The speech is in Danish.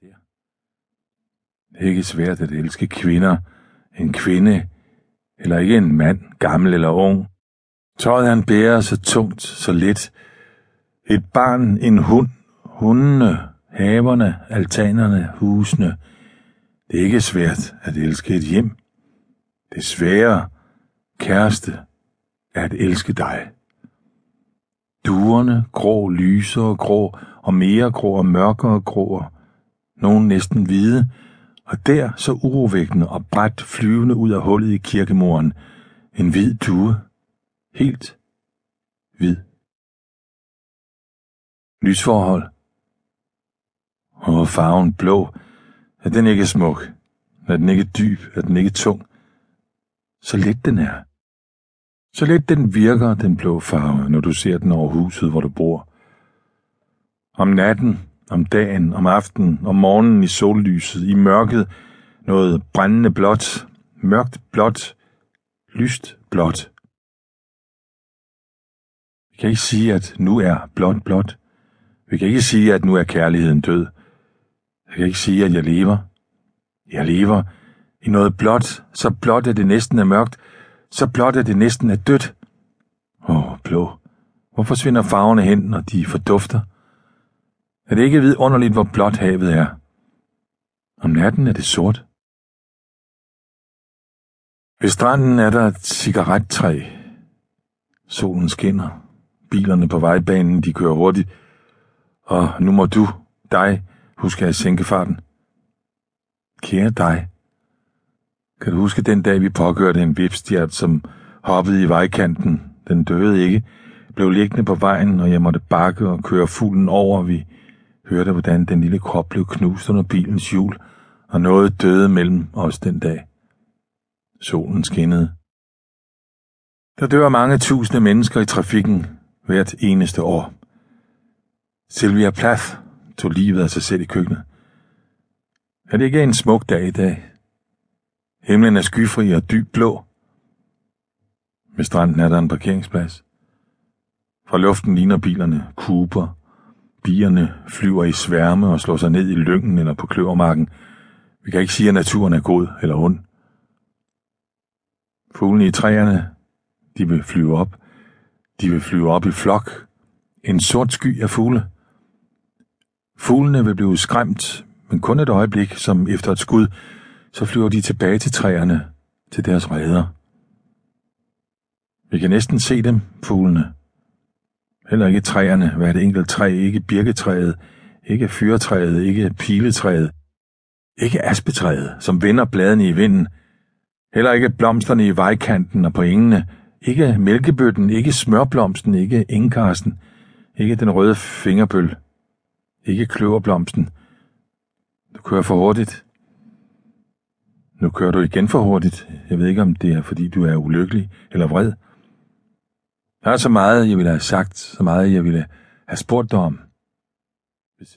Der. Det er ikke svært at elske kvinder, en kvinde, eller ikke en mand, gammel eller ung. Tøjet han bærer så tungt, så let. Et barn, en hund, hundene, haverne, altanerne, husene. Det er ikke svært at elske et hjem. Det svære, kæreste, er at elske dig. Duerne, grå, lysere, grå, og mere grå og mørkere grå, nogen næsten hvide, og der så urovækkende og bræt flyvende ud af hullet i kirkemuren, en hvid due, helt hvid. Lysforhold. Og farven blå, er den ikke smuk, er den ikke dyb, er den ikke tung, så let den er. Så let den virker, den blå farve, når du ser den over huset, hvor du bor. Om natten, om dagen, om aftenen, om morgenen i sollyset, i mørket, noget brændende blåt, mørkt blåt, lyst blåt. Vi kan ikke sige, at nu er blåt blåt. Vi kan ikke sige, at nu er kærligheden død. Jeg kan ikke sige, at jeg lever. Jeg lever i noget blåt, så blåt, at det næsten er mørkt, så blåt, at det næsten er dødt. Åh, blå. Hvor forsvinder farverne hen, når de fordufter? Er det ikke vidunderligt, hvor blåt havet er? Om natten er det sort. Ved stranden er der et cigarettræ. Solen skinner. Bilerne på vejbanen, de kører hurtigt. Og nu må du, dig, huske at sænke farten. Kære dig. Kan du huske den dag, vi påkørte en vipstjert, som hoppede i vejkanten? Den døde ikke, blev liggende på vejen, og jeg måtte bakke og køre fuglen over. Vi hørte, hvordan den lille krop blev knust under bilens hjul, og noget døde mellem os den dag. Solen skinnede. Der dør mange tusinde mennesker i trafikken hvert eneste år. Sylvia Plath tog livet af sig selv i køkkenet. Er det ikke en smuk dag i dag? Himlen er skyfri og dyb blå. Ved stranden er der en parkeringsplads. Fra luften ligner bilerne kuber. Bierne flyver i sværme og slår sig ned i lyngen eller på kløvermarken. Vi kan ikke sige, at naturen er god eller ond. Fuglene i træerne, de vil flyve op. De vil flyve op i flok. En sort sky af fugle. Fuglene vil blive skræmt, men kun et øjeblik, som efter et skud, så flyver de tilbage til træerne, til deres reder. Vi kan næsten se dem, fuglene. Heller ikke træerne, hvert enkelt træ, ikke birketræet, ikke fyretræet, ikke piletræet, ikke aspetræet, som vender bladene i vinden, heller ikke blomsterne i vejkanten og på engene, ikke mælkebøtten, ikke smørblomsten, ikke engkarsten, ikke den røde fingerbøl, ikke kløverblomsten. Du kører for hurtigt. Nu kører du igen for hurtigt. Jeg ved ikke, om det er, fordi du er ulykkelig eller vred. Der er så meget, jeg ville have sagt, så meget, jeg ville have spurgt dig om.